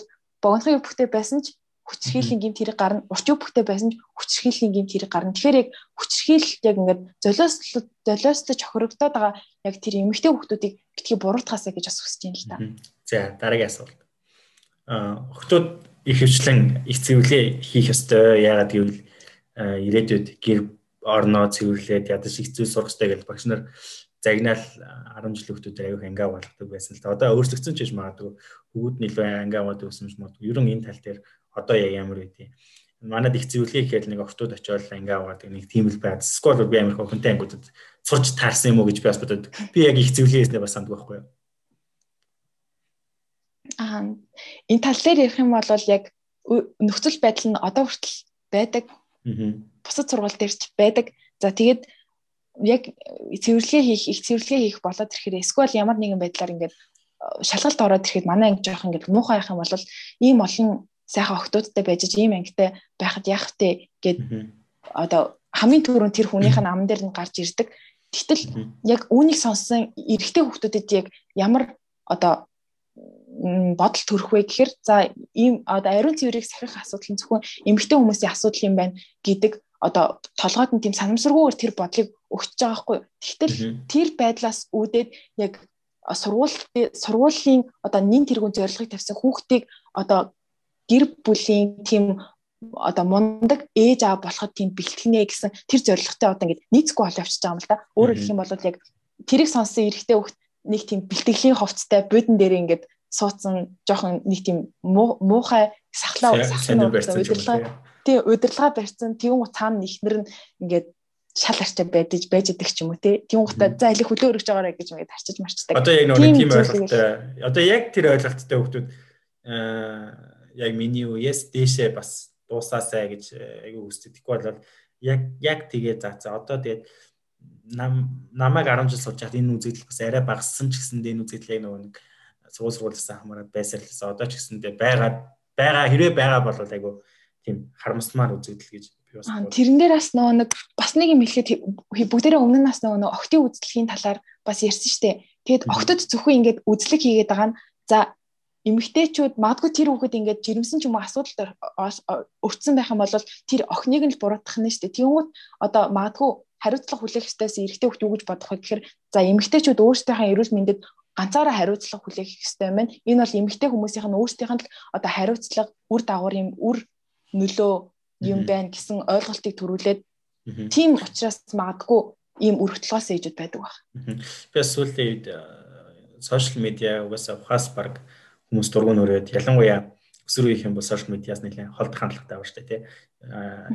богинохон өвхтэй байсан ч хүчрхийллийн гэмт хэрэг гарна. Урчин бүхтэй байсан ч хүчрхийллийн гэмт хэрэг гарна. Тэгэхээр яг хүчрхийл яг ингээд золиос золиостож хохирогдоод байгаа яг тэр эмэгтэй хүүхдүүдийг битгий буруутгаасаа гэж бас хүсэж байна л да. За дараагийн асуулт. Аа охтууд их хвчлэн их цэвлээ хийх ёстой. Яагаад гэвэл ирээдүйд гэр орноо цэвэрлээд ядаж их зүйл сурах хэрэгтэй гэж багш нар загнаал 10 жил хүмүүсээр аяух ангаа болгодог байсан л та. Одоо өөрчлөгдсөн ч гэж магадгүй хүүд нэлээд ангаа болдог гэсэн ч магадгүй. Ер нь энэ тал дээр одоо яг ямар үгүй. Манад их зөвлөгөө хийхэд нэг ортууд очиод ангаа аваад нэг тийм л байд. Скол би амар хөнтэй ангуудад сурч таарсан юм уу гэж би бас бодод. Би яг их зөвлөгөө хийснээр бас санддаг байхгүй юу? Аа энэ тал дээр ярих юм бол яг нөхцөл байдал нь одоо хүртэл байдаг. Бусад сургууль дээр ч байдаг. За тэгээд яг цэвэрлэгээ хийх их цэвэрлэгээ хийх болоод ирэхээр эсвэл ямар нэгэн байдлаар ингээд э, шалгалт ороод ирэхэд манай анги жоох ингээд муухай явах юм бол ийм олон сайхан охтуудтай байж ийм ангитай байхад яах вэ гэд одоо хамгийн түрүүнд тэр хүнийх нь ам дээр нь гарч ирдэг. Тэгтэл яг үүнийг сонссон эрэгтэй хүмүүстэд яг ямар одоо бодол төрөх вэ гэхээр за ийм одоо ариун цэврийг сахих асуудал нь зөвхөн эмэгтэй хүмүүсийн асуудал юм байна гэдэг одоо толгойд нь тийм санамсаргүйгээр тэр бодлыг өгч байгаа байхгүй. Тэгтэл тэр байдлаас үүдээд яг сургууль сургуулийн одоо нин тэргуун зорилгыг тавьсан хүүхдийг одоо гэр бүлийн тийм одоо мундаг ээж аа болоход тийм бэлтгэнэ гэсэн тэр зорилготой одоо ингэ нийцгүй бол явчихж байгаа юм л да. Өөрөөр хэлэх юм бол яг тэрийг сонссон эрэгтэй хүүхд нэг тийм бэлтгэлийн хувцтай будин дээр ингээд суудсан жоохон нэг тийм муухай сахлаа сахлаа удирдлага тий удирдлага барьсан тэгүн цаана ихнэр нь ингээд шал арчаа байдаж байж идэг ч юм уу тий. Тийм гутаа за алийг хөлөө өргөж байгаарэ гэж ингээд харчиж марчдаг. Одоо яг нэг тийм ойлголттой. Одоо яг тэр ойлголттой хүмүүс аа яг миний үеэс дээшээ бас дуусаасаа гэж айгүй үстэй. Тэгэхгүй бол яг яг тэгээ за за одоо тэгээд нам намайг 10 жил сууж хаад энэ үзэгдэл бас арай багассан ч гэсэн энэ үзэгдэл яг нөгөө нэг суул сургуулиасаа хамаарат байсарлаа. Одоо ч гэсэн тэгээ байгаа байгаа хэрэг байгаа бол айгүй тийм харамсмаар үзэгдэл гэж би бас тэрэн дээр бас нөгөө нэг бас нэг юм хэлэхэд бүгдээрээ өмнө нь бас нөгөө октын үзлэгийн талаар бас ярьсан штэ. Тэгэд октод зөвхөн ингээд үзлэг хийгээд байгаа нь за эмэгтэйчүүд магадгүй тэр хүүхэд ингээд жирэмсэн ч юм уу асуудалд өртсөн байх юм бол тэр охиныг нь л буруутгах нь штэ. Тэнгүүт одоо магадгүй хариуцлага хүлээх ёстойс эрэгтэй хүүхд юу гэж бодох вэ гэхээр за эмэгтэйчүүд өөрсдийнхээ эрүүл мэндэд ганцаараа хариуцлага хүлээх ёстой юм байна. Энэ бол эмэгтэй хүмүүсийнх нь өөрсдийнх нь л одоо хариуцлага үр дагавар юм үр нөлөө юм байна гэсэн ойлголтыг төрүүлээд тийм учраас магадгүй ийм өргөдлөөс ээжүүд байдаг баг. Би сүүлийн үед сошиал медиа угаасаа ухаас баг хүмүүс дургуун өрөөд ялангуяа өсвөр үеийнх юм бол сошиал медиас нэлээд холдох хандлагатай байна шүү дээ тий.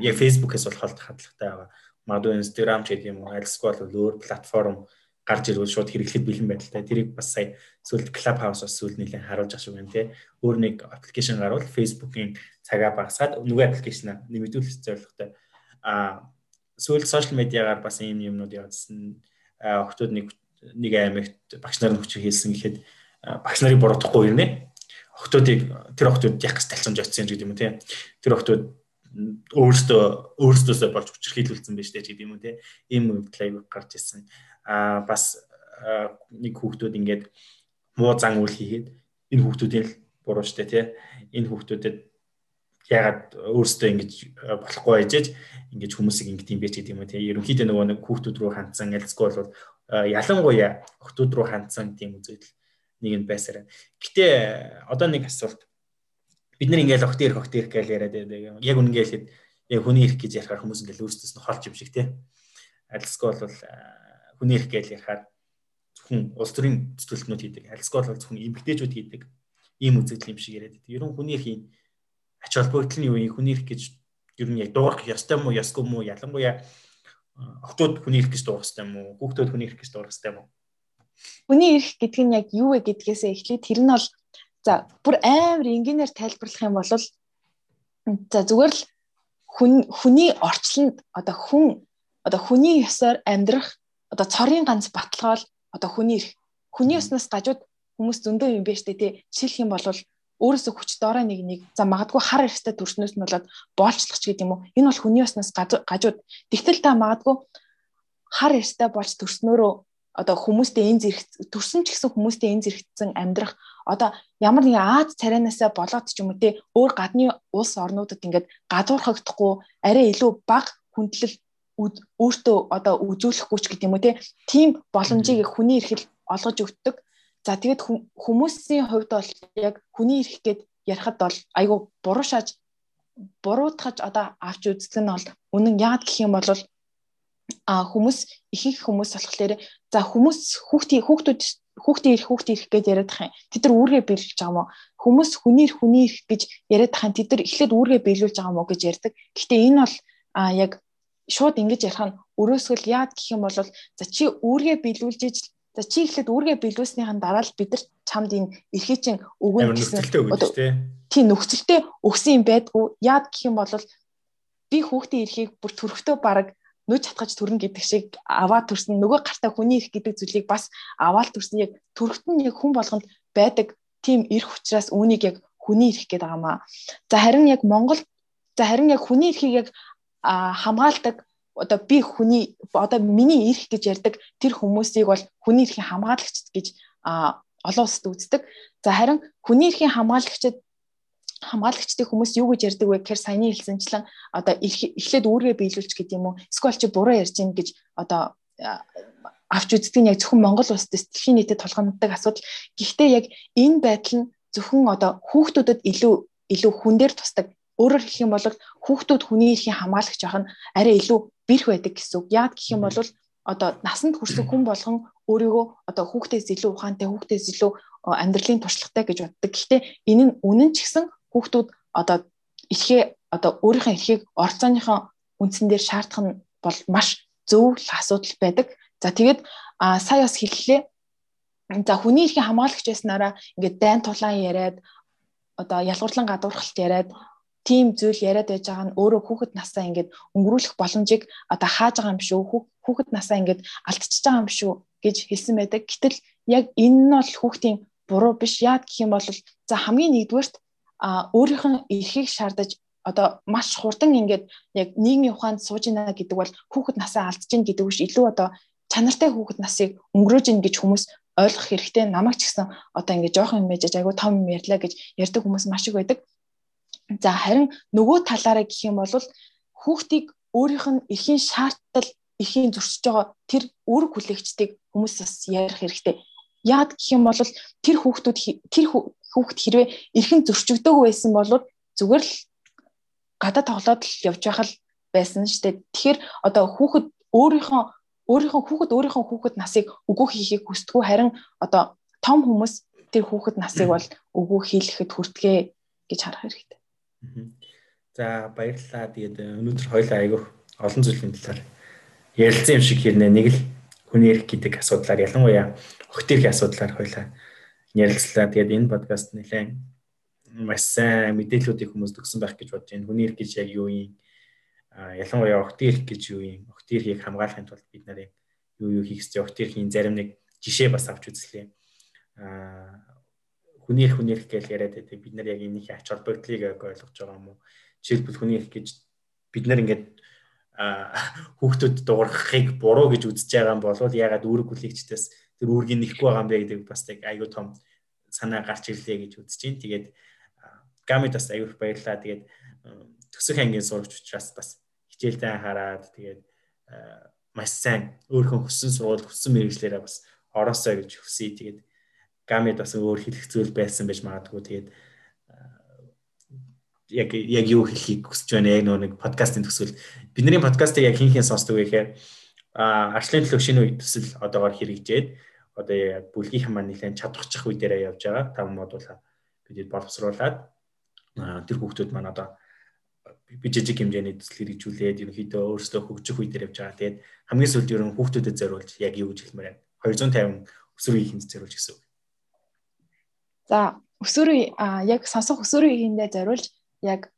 Яг фейсбુકээс бол холдох хандлагатай байгаа. Магадгүй инстаграм ч гэдэг юм уу, альсгүй бол өөр платформ гарч ирвэл шууд хэрэглэхэд бэлэн байдалтай. Тэрийг бас сая сүүлд Clubhouse бас сүүл нэлээд харуулж ах шиг байна тий. Өөр нэг аппликейшн гарвал Facebook-ийн цагаа багасгаад нөгөө аппликейшнаа нэмэгдүүлэх зорилготой. А сүүлд сошиал медиагаар бас ийм юмнууд явуулсан. Охтууд нэг нэг аймагт багш нарын хүч хийсэн гэхэд багш нарыг буруутгахгүй ирнэ. Охтуудыг тэр охтууд яг гэж талцамж очсон гэдэг юм тий. Тэр охтууд өөрсдөө өөрсдөөсөө болж хүчрхийлүүлсэн байж тээ гэдэг юм тий. Ийм үйл гарч ирсэн а бас нэг хүүхдүүд ингээд муу зан үйл хийгээд энэ хүүхдүүдийн л буруу штэ тий энэ хүүхдүүдэд ягаад өөрсдөө ингэж болохгүй байжээж ингэж хүмүүсийг ингэж юм бэ гэдэг юм тий ерөнхийдөө нөгөө нэг хүүхдүүд рүү хандсан ялцгүй бол ялангуяа охтууд руу хандсан тийм үзэгдэл нэг нь байсараа. Гэтэ одоо нэг асуулт бид нар ингээл охт ирэх охт ирэх гэж яриад байдаг. Яг үнэнгээ хэлэхэд яг хүний ирэх гэж ярихаар хүмүүс ингээл өөрсдөөс нь холж юм шиг тий. Альсгүй бол хүний эрх гэж ярихаар зөвхөн улс төрийн зөвлөлтнүүд хийдэг. Альсгол бол зөвхөн эмгтээчүүд хийдэг. Ийм үзэгдэл юм шиг яриад байдаг. Ерөн хүний эрхийн ач холбогдол нь юу юм? Хүний эрх гэж ер нь яг дуурах ёстой мó, ёсгүй мó? Ялангуяа охтууд хүний эрх гэж дуурах ёстой мó? Хүүхдүүд хүний эрх гэж дуурах ёстой мó? Хүний эрх гэдэг нь яг юу вэ гэдгээсээ эхлээд тэр нь бол за бүр амар энгийнээр тайлбарлах юм бол за зүгээр л хүн хүний орчлонд одоо хүн одоо хүний ёсоор амьдрах одоо цорын ганц баталгаал одоо хүний эрх. Хүний өснөөс гажууд хүмүүс зөндөө юм байна штэ тий. Жишээлх юм бол өөрөөсөө хүч доорой нэг нэг за магадгүй хар эрстэй төрснөөс нь болоод боолчлох ч гэдэг юм уу. Энэ бол хүний өснөөс гажууд. Тэгтэл та магадгүй хар эрстэй болж төрснөөрөө одоо хүмүүстэй энэ зэрэг төрсөн ч гэсэн хүмүүстэй энэ зэрэгцэн амьдрах одоо ямар нэгэн Аз царайнаасаа болоод ч юм уу те өөр гадны улс орнуудад ингээд гадуурхагдахгүй арай илүү бага хүндлэл өөртөө одоо үзүүлэхгүй ч гэдэг юм уу тийм боломжийг хүний эрхэл олгож өгдөг. За тэгэд хүмүүсийн хувьд бол яг хүний эрх гээд ярихад бол айгүй буруу шааж буруутгаж одоо авч үздэг нь бол үнэн яад гэх юм бол а хүмүүс ихэнх хүмүүс болохоор за хүмүүс хүүхдийн хүүхдүүд хүүхдийн ирэх хүүхдийн ирэх гэж яриад тах юм. Тэд нар үүргээ биелүүлж байгаа мó. Хүмүүс хүнийр хүний ирэх гэж яриад тах юм. Тэд нар эхлээд үүргээ биелүүлж байгаа мó гэж ярьдаг. Гэхдээ энэ бол а яг шууд ингэж ярих нь өрөөсгөл яад гэх юм бол за чи үүргээ биелүүлж иж за чи эхлээд үүргээ биелүүлснийхэн дараа л бид нар чамд энэ эрхээ чин өгөн гэсэн тийм нөхцөлтэй өгсөн юм байдгүй яад гэх юм бол би хүүхдийн эрхийг бүр төрөхтөө бараг нүд чатгаж төрнө гэдэг шиг аваад төрсөн нөгөө гартаа хүний их гэдэг зүйлийг бас аваад төрсөн яг төрөхт нь яг хүн болгонд байдаг тийм эрх учраас үүнийг яг хүний эрх гэдэг байгаамаа. За харин яг Монгол за харин яг хүний эрхийг яг хамгаалдаг одоо би хүний одоо миний эрх гэж ярьдаг тэр хүмүүсийг бол хүний эрхийн хамгаалагч гэж олон улсад үздэг. За харин хүний эрхийн хамгаалагчид хамгаалагчдын хүмүүс юу гэж ярьдаг вэ гэхээр саяны хэлсэнчлэн одоо эхлээд үүргээ биелүүлж гэдэг юм уу эсвэл чи буруу ярьж гин гэж одоо авч үздэг нь яг зөвхөн Монгол улсад дэлхийн нийтэд тулгамддаг асуудал. Гэхдээ яг энэ байдал нь зөвхөн одоо хүүхдүүдэд илүү илүү хүн дээр тусдаг. Өөрөөр хэлэх юм бол хүүхдүүд хүний эрхийн хамгаалагч байх нь арай илүү бэрх байдаг гэсэн үг. Яг гэх юм бол одоо насанд хүрсэн хүн болгон өөрийгөө одоо хүүхдээс илүү ухаантай, хүүхдээс илүү амьдралын туршлагатай гэж боддог. Гэхдээ энэ нь үнэн ч гэсэн хүүхдүүд одоо эрхээ одоо өөрийнхөө эрхийг орцооныхоо үндсэн дээр шаардах нь бол маш зөв асуудал байдаг. За тэгээд сая бас хэллээ. За хүний эрхийн хамгаалагч байснараа ингээд дайн тулаан яриад одоо ялгуурлан гадуурхалт яриад тийм зүйл яриад байж байгаа нь өөрөө хүүхэд насаа ингээд өнгөрүүлэх боломжийг одоо хааж байгаа юм шүү. Хүүхэд насаа ингээд алдчихж байгаа юм шүү гэж хэлсэн байдаг. Гэтэл яг энэ нь бол хүүхдийн буруу биш. Яа гэх юм бол за хамгийн нэгдүгээрт а өөрийнх нь эрхийг шаардаж одоо маш хурдан ингээд яг нийгмийн ухаанд сууж ийна гэдэг бол хүүхэд насаа алдаж гин гэдэг биш илүү одоо чанартай хүүхэд насыг өнгөрөөж гин гэж хүмүүс ойлгох хэрэгтэй намайг ч гэсэн одоо ингээд жоохон юм ээжэж айгу том юм ярьлаа гэж ярьдаг хүмүүс маш их байдаг. За харин нөгөө талаараа гэх юм бол хүүхдийг өөрийнх нь эрхийн шаардтал эрхийн зөрчиж байгаа тэр үүрэг хүлээгчдийг хүмүүс бас ярих хэрэгтэй. Яад гэх юм бол тэр хүүхдүүд тэр хүүхд хэрвээ эрхэн зөрчигдөөг байсан бол зүгээр л гадаа тоглоод л явж байх л байсан шүү дээ. Тэгэхээр одоо хүүхэд өөрийнхөө өөрийнхөө хүүхэд өөрийнхөө хүүхэд насыг өгөө хийхийг хүсдэггүй харин одоо том хүмүүс тэр хүүхэд насыг бол өгөө хийлэхэд хүртгээ гэж харах хэрэгтэй. За баярлалаа. Тэгээд өнөөдөр хоёлаа айгүйх олон зүйлийн талаар ярилцсан юм шиг хэрнээ нэг л хүний эрх гэдэг асуудлаар ялангуяа огт эрхийн асуудлаар хоёлаа ярилцлаа. Тэгээд энэ подкаст нэлээд маш сайн мэдээллүүдийг хүмүүс төгсөн байх гэж бодож байна. Хүний эрх гэж яг юу юм? Ялангуяа эрх гэж юу юм? Огтын эрхийг хамгаалахын тулд бид нарын юу юу хийх ёстой? Огтын эрхийн зарим нэг жишээ бас авч үзлээ. А хүний эрх хүний эрх гэж яриад байдаг. Бид нар яг энэний ач холбогдлыг ойлгож байгаа юм уу? Жишээлбэл хүний эрх гэж бид нар ингээд хүүхдүүд дуурахыг буруу гэж үзэж байгаа юм бол ягаад үүрэг хүлээгчдээс тэр үүргийг нэхгүй байгаа юм бэ гэдэг бас яг аюу том санаа гарч ирлээ гэж үзэж байна. Тэгээд гамит бас аюух баярлаа. Тэгээд төсөх ангийн сурагч учраас бас хичээлдээ хараад тэгээд маш сайн өөрхөн хүссэн сургууль хүссэн мэрэгчлэрээ бас ороосоо гэж хүсье. Тэгээд гамит бас өөр хэлэх зүйл байсан байж магадгүй. Тэгээд яг яг юу хэлхийг хүсэж байна яг нэг подкастын төсөл бидний подкастыг яг хин хин сонсдог вэ гэхээр а арчлын төлөв шинэ үе төсөл одоогоор хэрэгжээд одоо бүлгийнхэн маань нэлээд чадварчих үе дээрээ явж байгаа. Тав модулаа бидэд боловсруулад тэр хүүхдүүд маань одоо би жижиг хэмжээний төсөл хэрэгжүүлээд ерөнхийдөө өөрсдөө хөгжих үе дээр явж байгаа. Тэгээд хамгийн сүүлд ерөн хүүхдүүдэд зориулж яг юу гэж хэлмээр байна. 250 өсвөр үеийнхэнд зориулж гэсэн үг. За өсвөр яг сонсох өсвөр үеийнхэндээ зориулж яг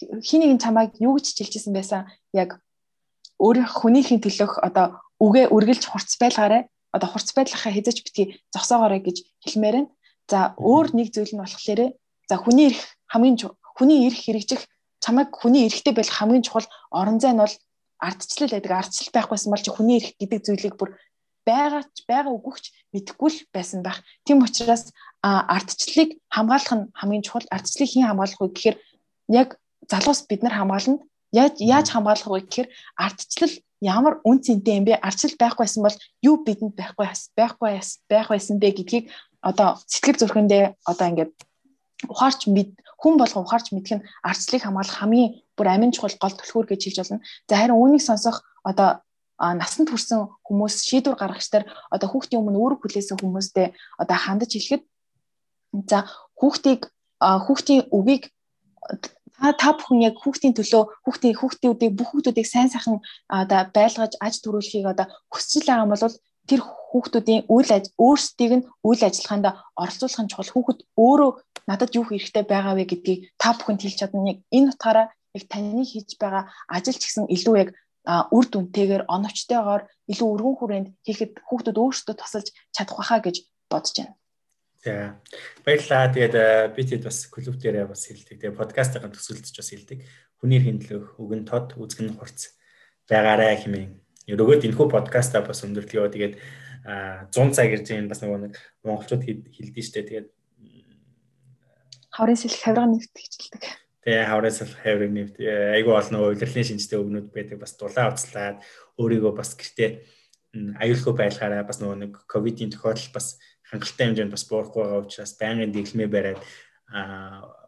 хин нэгэн чамайг юу гэж чилжсэн байсан яг өөрийнх хүнийхээ төлөх одоо үгээ үргэлж хурц байлгаарай одоо хурц байдлахаа хязгаарч битгий зогсоогоорой гэж хэлмээр байна. За өөр нэг зүйл нь болохоор за хүний эрх хамгийн хүний эрх хэрэгжих чамайг хүний эрхтэй байх хамгийн чухал орон зай нь бол ардчлал байдаг. Ардчлал байхгүйсэн бол чи хүний эрх гэдэг зүйлийг бүр байгаач байгаа үгүйч мэдэхгүй л байсан байх. Тийм учраас ардчлалыг хамгаалах нь хамгийн чухал. Ардчлалыг хэн хамгаалах вэ гэхээр яг залуус бид нар хамгаална. Яаж яаж хамгаалах вэ гэхээр ардчлал ямар үн цэнтэй юм бэ? Арчил байхгүйсэн бол юу бидэнд байхгүй байхгүй байх байсан бэ гэдгийг одоо сэтгэл зүрхэндээ одоо ингээд ухаарч мэд хүн болго ухаарч мэдэх нь арчлыг хамгаалах хамгийн бүр амин чухал гол түлхүүр гэж хэлж болно. За харин үүнийг сонсох одоо насанд хүрсэн хүмүүс шийдвэр гаргагч нар одоо хүүхдийн өмнө өөрөө хүлээсэн хүмүүстэй одоо хандаж хэлэхэд за хүүхдийг хүүхдийн үгийг та та бүхэн яг хүүхдийн төлөө хүүхдийн хүүхдүүдийг бүх хүүхдүүдийг сайн сайхан одоо байлгаж аж төрүүлэхийг одоо хүсэж байгаа бол тэр хүүхдүүдийн үйл аж өөрсдийг нь үйл ажиллагаанд оролцуулах нь чухал хүүхэд өөрөө надад юу хэрэгтэй байгаа вэ гэдгийг та бүхэнд хэлж чадна яг энэ утгаараа яг таны хийж байгаа ажил ч гэсэн илүү яг үр дүнтэйгээр оновчтойгоор илүү өргөн хүрээнд хийхэд хүүхдүүд өөрсдөө тусалж чадах байхаа гэж бодож байна. За баярлалаа. Тэгээд би тэд бас клуб дээрээ бас хэлдэг. Тэгээд подкастын төсөлдөж бас хэлдэг. Хүний хиндлөх, үгэн тод, үзгэн хурц байгаарай хэмээн. Өрөөгд энэхүү подкастаа бас өндөрлөё. Тэгээд 100 цаг ирж байгаа бас нөгөө нэг монголчууд хэлдэг штэ. Тэгээд хаврын сэлх хаврын нэвт хичэлдэг. Тэгээ хаврын сэлх хаврын нэвт айгүй олон удирлын шинжтэй өгнүүд байдаг. Бас дулаан уцлаад өөрийгөө бас гэртээ аюулгүй байлгаараа бас нөгөө нэг ковидын тохиолдол бас хангалттай хэмжээнд бас буурахгүй байгаа учраас байнгын дэглэмээ бариад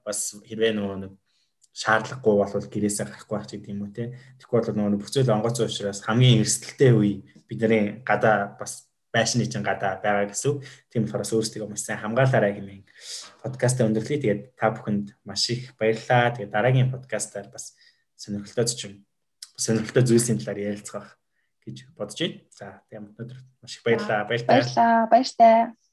бас хэрвээ нөгөө нэг шаардлагагүй бол гэрээсээ гарахгүй байх гэдэг юм уу те. Тэгэхгүй бол нөгөө бүцэл онгоцсон учраас хамгийн эрсдэлтэй үе бидний гадаа бас байшны чинь гадаа байгаа гэсэн. Тийм болохоор өөрсдөө маш сайн хамгаалаарай хэмээн подкастаа өндөрлөе. Тэгээд та бүхэнд маш их баярлалаа. Тэгээд дараагийн подкастаар бас сонирхолтой юм сонирхолтой зүйлсийн талаар ярилцах гэж бодож байна. За тийм өнөөдөр маш их баярлалаа. Баярлалаа. Баярлалаа. Баяртай.